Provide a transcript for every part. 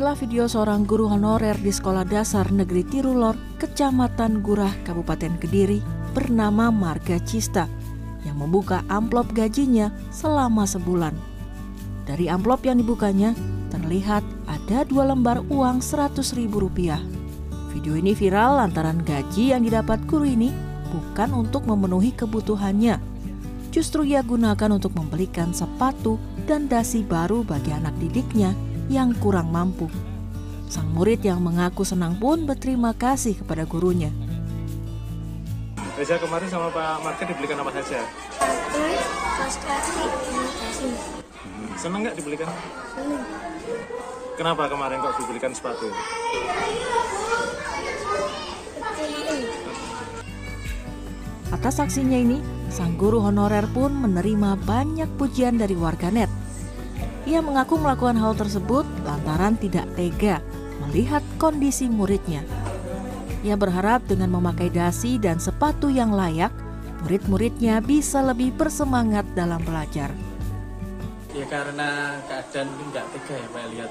Inilah video seorang guru honorer di Sekolah Dasar Negeri Tirulor, Kecamatan Gurah, Kabupaten Kediri, bernama Marga Cista, yang membuka amplop gajinya selama sebulan. Dari amplop yang dibukanya, terlihat ada dua lembar uang 100 ribu rupiah. Video ini viral lantaran gaji yang didapat guru ini bukan untuk memenuhi kebutuhannya. Justru ia gunakan untuk membelikan sepatu dan dasi baru bagi anak didiknya yang kurang mampu. Sang murid yang mengaku senang pun berterima kasih kepada gurunya. Reza kemarin sama Pak Marga dibelikan apa saja? Senang nggak dibelikan? Senang. Kenapa kemarin kok dibelikan sepatu? Atas aksinya ini, sang guru honorer pun menerima banyak pujian dari warganet. Ia mengaku melakukan hal tersebut lantaran tidak tega melihat kondisi muridnya. Ia berharap dengan memakai dasi dan sepatu yang layak, murid-muridnya bisa lebih bersemangat dalam belajar. ya karena keadaan ini nggak tega ya pak lihat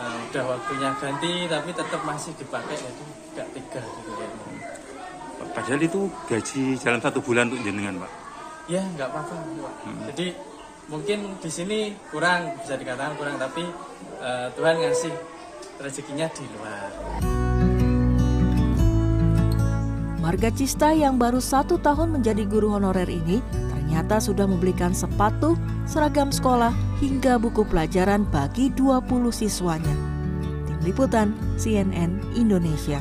eh, udah waktunya ganti tapi tetap masih dipakai itu nggak tega gitu ya Padahal itu gaji jalan satu bulan untuk jenengan, Pak. ya nggak apa-apa Pak. jadi mungkin di sini kurang bisa dikatakan kurang tapi eh, Tuhan ngasih rezekinya di luar Marga Cista yang baru satu tahun menjadi guru honorer ini ternyata sudah membelikan sepatu, seragam sekolah, hingga buku pelajaran bagi 20 siswanya. Tim Liputan CNN Indonesia.